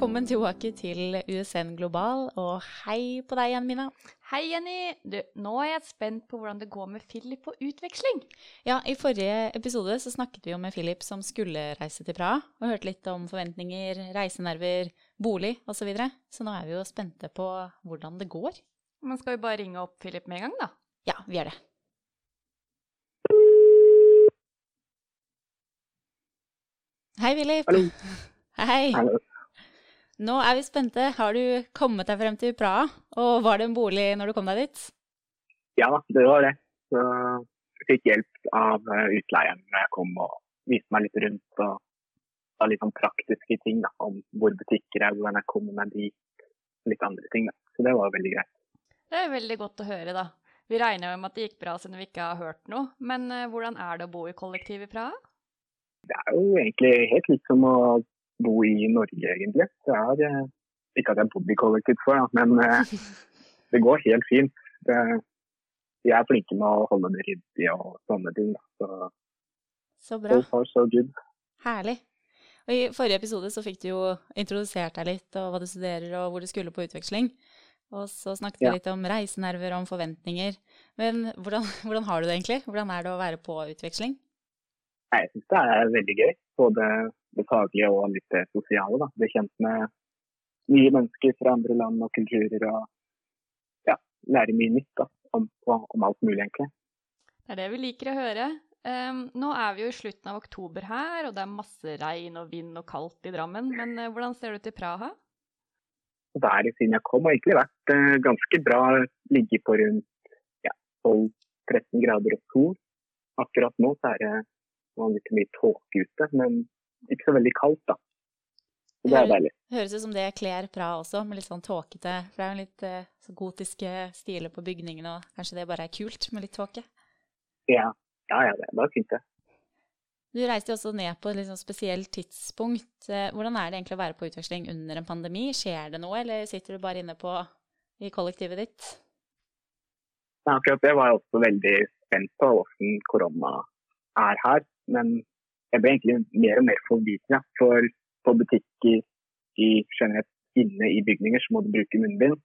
Velkommen tilbake til USN Global, og hei på deg igjen, Mina. Hei, Jenny. Du, nå er jeg spent på hvordan det går med Philip på utveksling. Ja, I forrige episode så snakket vi jo med Philip som skulle reise til Praha, og hørte litt om forventninger, reisenerver, bolig osv. Så, videre. så nå er vi jo spente på hvordan det går. Men skal vi bare ringe opp Philip med en gang, da? Ja, vi gjør det. Hei, Philip. Hallo. Hei. Hallo. Nå er vi spente. Har du kommet deg frem til Praha? Og var det en bolig når du kom deg dit? Ja da, det var det. Så jeg fikk hjelp av eh, utleieren når jeg kom og viste meg litt rundt. og sa litt sånn praktiske ting da, om hvor butikker er, hvordan jeg kommer meg dit. Litt andre ting. da. Så det var veldig greit. Det er veldig godt å høre, da. Vi regner jo med at det gikk bra siden vi ikke har hørt noe. Men eh, hvordan er det å bo i kollektiv i Praha? Det er jo egentlig helt likt som å bo i Norge, egentlig. Det er, eh, ikke at jeg har bodd i kollektiv før, men eh, det går helt fint. De er flinke med å holde det ryddig og sånne ting. Så Så bra. so far so good. Herlig. Og I forrige episode så fikk du jo introdusert deg litt, og hva du studerer og hvor du skulle på utveksling. Og så snakket vi Ja. litt om reisenerver og om forventninger. Men hvordan, hvordan har du det egentlig? Hvordan er det å være på utveksling? Jeg syns det er veldig gøy. Både det faglige og litt det sosiale. da. Bli kjent med nye mennesker fra andre land og kulturer. Og ja, lære mye nytt da, om, om alt mulig, egentlig. Det er det vi liker å høre. Um, nå er vi jo i slutten av oktober her, og det er masse regn og vind og kaldt i Drammen. Men uh, hvordan ser det ut i Praha? Været siden jeg kom har egentlig vært uh, ganske bra. Ligge på rundt ja, 12-13 grader og sol. Akkurat nå så er det litt mye tåke ute, men ikke så veldig kaldt, da. Så det er deilig. Høres ut som det kler Praha også, med litt sånn tåkete For det er jo litt eh, gotiske stiler på bygningene, og kanskje det bare er kult med litt tåke? Ja, ja, ja det er fint, det. Du reiste jo også ned på et sånn spesielt tidspunkt. Eh, Hvordan er det egentlig å være på utveksling under en pandemi? Skjer det noe, eller sitter du bare inne på i kollektivet ditt? Men akkurat det var jeg også veldig spent på, hvordan korona er her. Men jeg ble egentlig mer og mer forvirra. For på butikker i generelt inne i bygninger så må du bruke munnbind.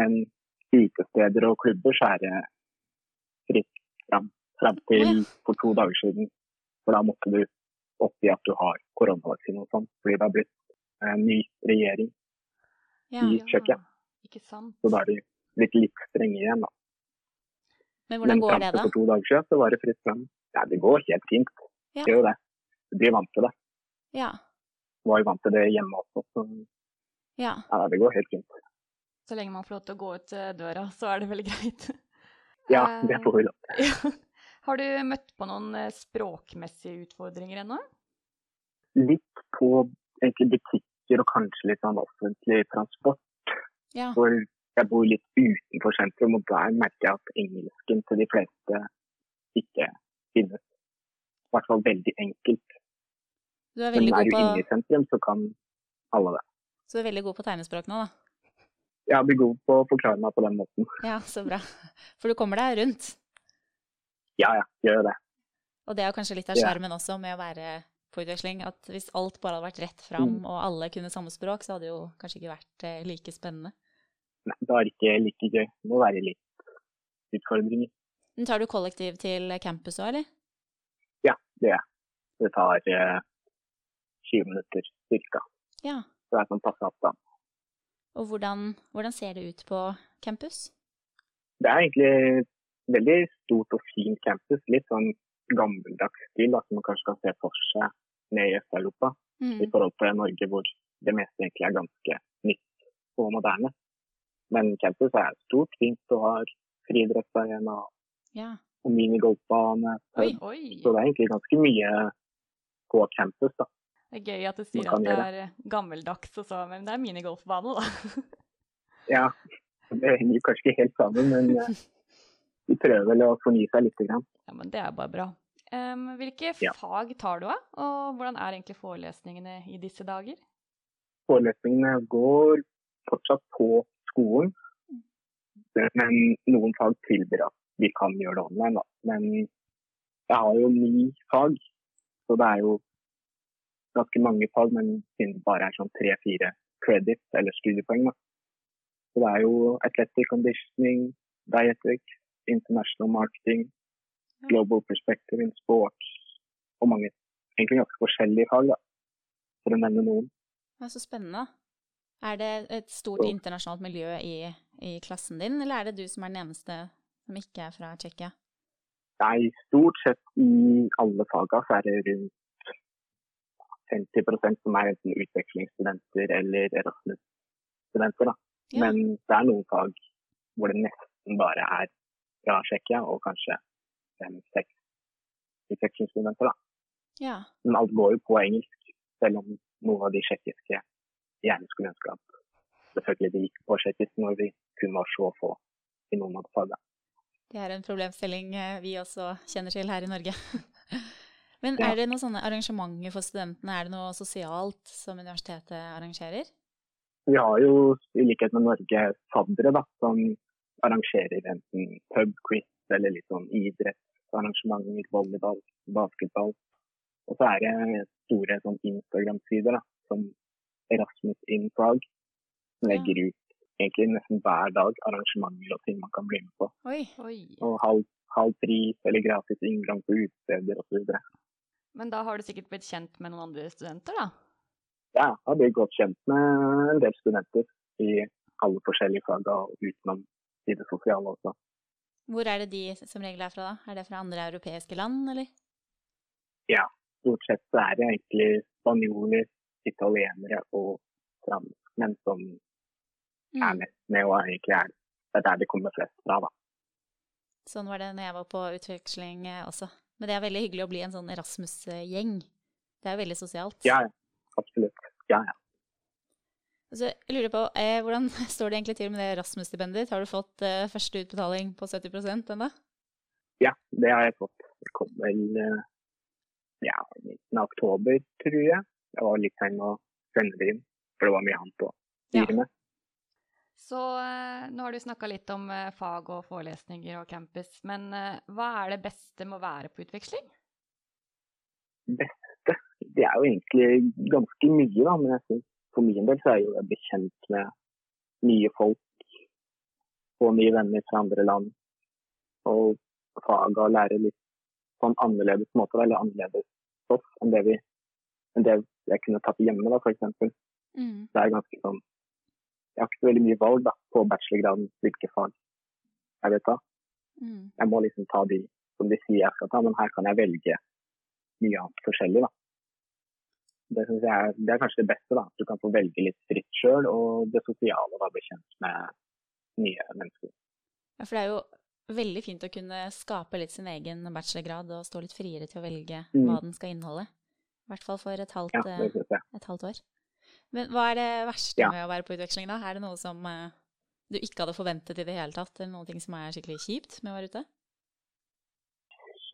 Men utesteder og klubber så er det fritt fram. Fram til for to dager siden. For da måtte du oppgi at du har koronavaksine og sånn. Fordi det har blitt en ny regjering. Ja. I Tsjekkia. Sant? Så da er de blitt litt strenge igjen, da. Men hvordan Men går det, da? for to dager siden så var det fritt fram. Ja, det går helt fint. Ja. Det gjør jo det. Du blir vant til det. Ja. Var jo vant til det hjemme også, så ja. ja, det går helt fint. Så lenge man får lov til å gå ut eh, døra, så er det veldig greit. Ja, Eh, det får vi lov til. Har du møtt på noen eh, språkmessige utfordringer ennå? Litt på egentlig butikker og kanskje litt sånn offentlig transport. ja. For jeg bor litt utenfor sentrum, og der merker jeg at engelsken til de fleste ikke finnes. I hvert fall veldig enkelt. Du er Men er god du inne i sentrum, så kan alle det. så du er veldig god på tegnespråk nå, da? Jeg blir god på å forklare meg på den måten. Ja, så bra. For du kommer deg rundt. Ja, ja, gjør det. Og det er kanskje litt av Ja. også med å være på utveksling. At hvis alt bare hadde vært rett fram, Mm. og alle kunne samme språk, så hadde det jo kanskje ikke vært eh, like spennende. Nei, det er ikke like gøy. Det må være litt utfordringer. Men tar du kollektiv til campus òg, eller? Det. Det tar eh, 20 minutter cirka. Ja. Så det er sånn passe avstand. Og hvordan, hvordan ser det ut på campus? Det er egentlig veldig stort og fint campus. Litt sånn gammeldags stil som man kanskje kan se for seg ned i Øst-Europa. Mm. I forhold til Norge hvor det meste egentlig er ganske nytt og moderne. Men campus er stort, fint og har friidrettsarena Ja. Og minigolfbane. Så det er egentlig ganske mye på campus. da. Det er gøy at du sier at det er eh, gammeldags, og så, men det er minigolfbane, da. Ja, det henger kanskje ikke helt sammen, men vi de prøver vel å fornye seg litt. Grann. Ja, men det er bare bra. Um, hvilke Ja. fag tar du av, og hvordan er egentlig forelesningene i disse dager? Forelesningene går fortsatt på skolen, men noen fag tilbyr at vi kan gjøre det online. Da. Men jeg har jo ni fag, så det er jo ganske mange fag, men siden det bare er sånn tre-fire credits eller studiepoeng. Da. Så det er jo athletic conditioning, dietic, international marketing, global perspective in sports og mange egentlig ganske forskjellige fag, da, for å nevne noen. Det er så spennende. Er det et stort internasjonalt miljø i, i klassen din, eller er det du som er den eneste som ikke er fra Tsjekkia? Nei, stort sett i alle fagene så er det rundt 50 som er enten utvekslingsstudenter eller Erasmus-studenter. Ja. Men det er noen fag hvor det nesten bare er fra Tsjekkia, og kanskje fem-seks utvekslingsstudenter. Ja. Men alt går jo på engelsk, selv om noen av de tsjekkiske gjerne skulle ønske at selvfølgelig de gikk på tsjekkisk når vi kun var så få i noen av fagene. Det er en problemstilling eh, vi også kjenner til her i Norge. Men er det noen sånne arrangementer for studentene? Er det noe sosialt som universitetet arrangerer? Vi har jo i likhet med Norge faddere da, som arrangerer enten pubquiz eller litt sånn idrettsarrangementer, volleyball, basketball. Og så er det store sånn Instagram-sider som Erasmus in Prague, som legger ut egentlig nesten hver dag arrangementer og ting man kan bli med på. Oi. Oi. Og halv, halv pris eller gratis inngang på utesteder osv. Men da har du sikkert blitt kjent med noen andre studenter, da? Ja, jeg har blitt godt kjent med en del studenter i alle forskjellige fag og utenom i det sosiale også. Hvor er det de som regel er fra, da? Er det fra andre europeiske land, eller? Ja, Stort sett så er det egentlig spanjoler, italienere og franskmenn som er Mm. mest med, og egentlig er det er der det kommer flest fra. da. Sånn var det når jeg var på utveksling eh, også. Men det er veldig hyggelig å bli en sånn Erasmus-gjeng. Det er jo veldig sosialt. Ja, ja, absolutt. Ja, ja. Så jeg lurer på, eh, Hvordan står det egentlig til med det Erasmus-stipendet? Har du fått eh, første utbetaling på 70% ennå? ja, det har jeg fått. Det kom vel eh, ja, midten av oktober, tror jeg. Jeg var litt sein å sende det inn, for det var mye annet å styre med. Så eh, nå har du snakka litt om eh, fag og forelesninger og campus, men eh, hva er det beste med å være på utveksling? beste, det er jo egentlig ganske mye, da. Men jeg synes for min del så er jo bekjent kjent med nye folk. Få nye venner fra andre land. Og faga og lære litt på en annerledes måte, eller annerledes stoff enn det, vi, enn det jeg kunne tatt hjemme, da, f.eks. Mm. Det er ganske sånn Jeg har ikke så veldig mye valg da, på bachelorgraden hvilke fag jeg vil ta. Mm. Jeg må liksom ta de som de sier jeg skal ta, men her kan jeg velge mye annet forskjellig. da. Det jeg er, det er kanskje det beste. da, Du kan få velge litt fritt sjøl, og det sosiale. da, Bli kjent med nye mennesker. Ja, for det er jo veldig fint å kunne skape litt sin egen bachelorgrad og stå litt friere til å velge Mm. hva den skal inneholde. I hvert fall for et halvt, Ja, et halvt år. Men hva er det verste Ja. med å være på utveksling, da? Er det noe som eh, du ikke hadde forventet i det hele tatt, eller noe som er skikkelig kjipt med å være ute?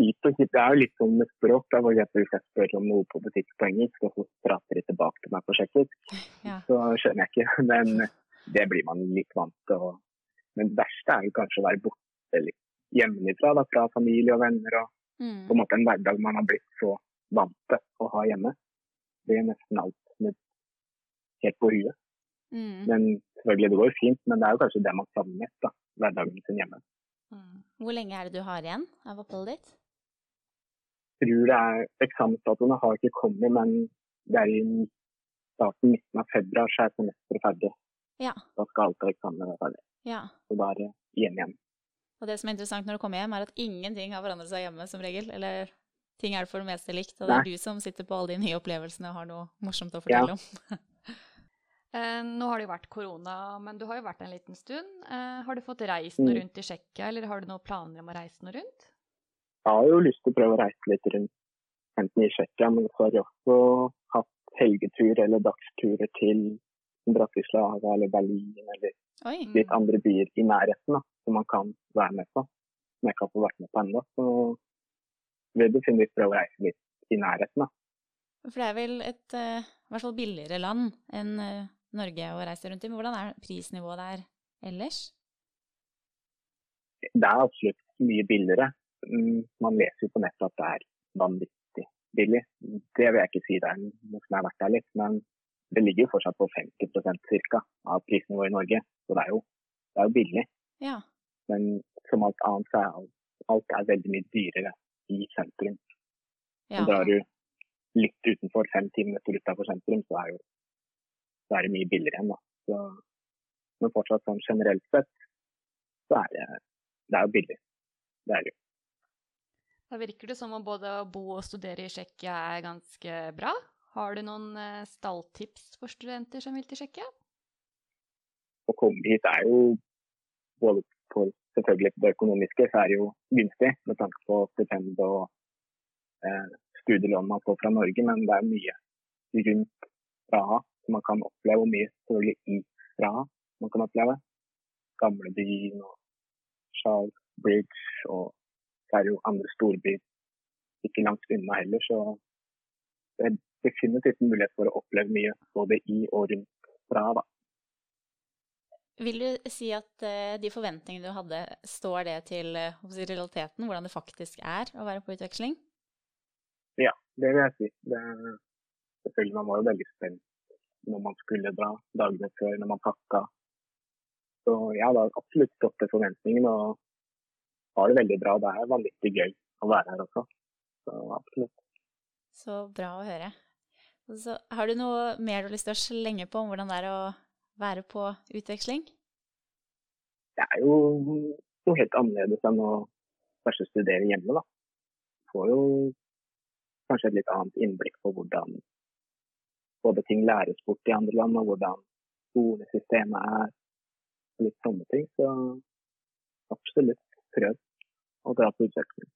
Kjipt og kjipt. Det er jo litt sånn med språk. da, for eksempel Hvis jeg spør om noe på butikk på engelsk, og så prater de tilbake til meg på tsjekkisk, Ja. så skjønner jeg ikke. Men det blir man litt vant til. Men det verste er jo kanskje å være borte litt hjemmefra, da, fra familie og venner. og Mm. på en måte en hverdag man har blitt så vant til å ha hjemme. Det er nesten alt snudd helt på huet. Mm. Men selvfølgelig, det går jo fint, men det er jo kanskje det man savner mest. da, Hverdagen sin hjemme. Mm. Hvor lenge er det du har igjen av oppholdet ditt? Jeg tror det er Eksamensdatoene har ikke kommet, men det er i starten 19. av februar så er semesteret ferdig. Ja. Da skal alt av eksamener være ferdig. ja. Så da er det hjem igjen. Og det som er interessant når du kommer hjem, er at ingenting har forandret seg hjemme som regel. Eller ting er for det meste likt, og det er du som sitter på alle de nye opplevelsene og har noe morsomt å fortelle om. Eh, nå har det jo vært korona, men du har jo vært en liten stund. Eh, har du fått reist noe Mm. rundt i Tsjekkia, eller har du noen planer om å reise noe rundt? Jeg har jo lyst til å prøve å reise litt rundt, enten i Tsjekkia, men så har jeg også hatt helgetur eller dagsturer til Bratislava eller Berlin eller Oi. Litt andre byer i nærheten da, som man kan være med på. Som jeg ikke har fått vært med på ennå. Så vil definitivt prøve å reise litt i nærheten. da. For det er vel et eh, i hvert fall billigere land enn Norge og reist rundt i. Men hvordan er prisnivået der ellers? Det er absolutt mye billigere. Mm, Man leser jo på nettet at det er vanvittig billig. Det vil jeg ikke si det er noe som har vært der litt, men det ligger jo fortsatt på 50% ca. av prisnivået i Norge. Så det er jo, det er jo billig. Ja. Men som alt annet så er alt, alt er veldig mye dyrere i sentrum. ja. Så drar du litt utenfor, fem-ti minutter utenfor sentrum, så er, jo, så er det mye billigere igjen. da. Så, men fortsatt sånn generelt sett, så er det, det er jo billig. Det er det jo. Da virker det som om både å bo og studere i Tsjekkia er ganske bra. Har du noen eh, stalltips for studenter som vil til Tsjekkia? Å komme hit er jo både på selvfølgelig det økonomiske, så er det jo gunstig med tanke på stipend og eh, studielån man får fra Norge, men det er mye rundt Praha man kan oppleve, og mye selvfølgelig ifra man kan oppleve. Gamlebyen og Charles Bridge, og så er det jo andre storbyer ikke langt unna heller, så det er definitivt en mulighet for å oppleve mye både i og rundt fra. da. Vil du si at eh, de forventningene du hadde, står det til eh, realiteten, hvordan det faktisk er å være på utveksling? Ja, det vil jeg si. Det, selvfølgelig, man var jo veldig spent når man skulle dra, dagene før når man pakka. Så ja, det har absolutt stått til forventningene og har det veldig bra. Det er vanvittig gøy å være her også. Så absolutt. Så bra å høre. Så, har du noe mer du har lyst til å slenge på om hvordan det er å være på utveksling? Det er jo noe helt annerledes enn å kanskje studere hjemme, da. Får jo kanskje et litt annet innblikk på hvordan både ting læres bort i andre land, og hvordan skolesystemet er. og Litt sånne ting. Så absolutt prøv å dra på utveksling.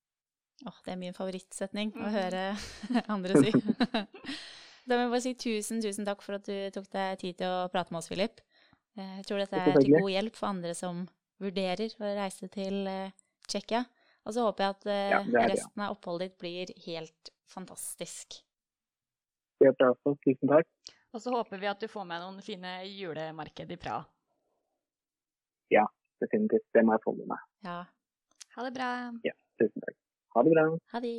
Åh, det er min favorittsetning å Mhm. høre andre si. da må jeg bare si tusen, tusen takk for at du tok deg tid til å prate med oss, Philip. Eh, Jeg tror dette er til god hjelp for andre som vurderer å reise til eh, Tsjekkia. Og så håper jeg at eh, Ja, det det, resten av oppholdet ditt blir helt fantastisk. Det bra også. Tusen takk. Og så håper vi at du får med noen fine julemarked i Praha. Definitivt. Det må jeg få med meg. Ja, Ha det bra. Tusen takk. Ha det bra. ha det.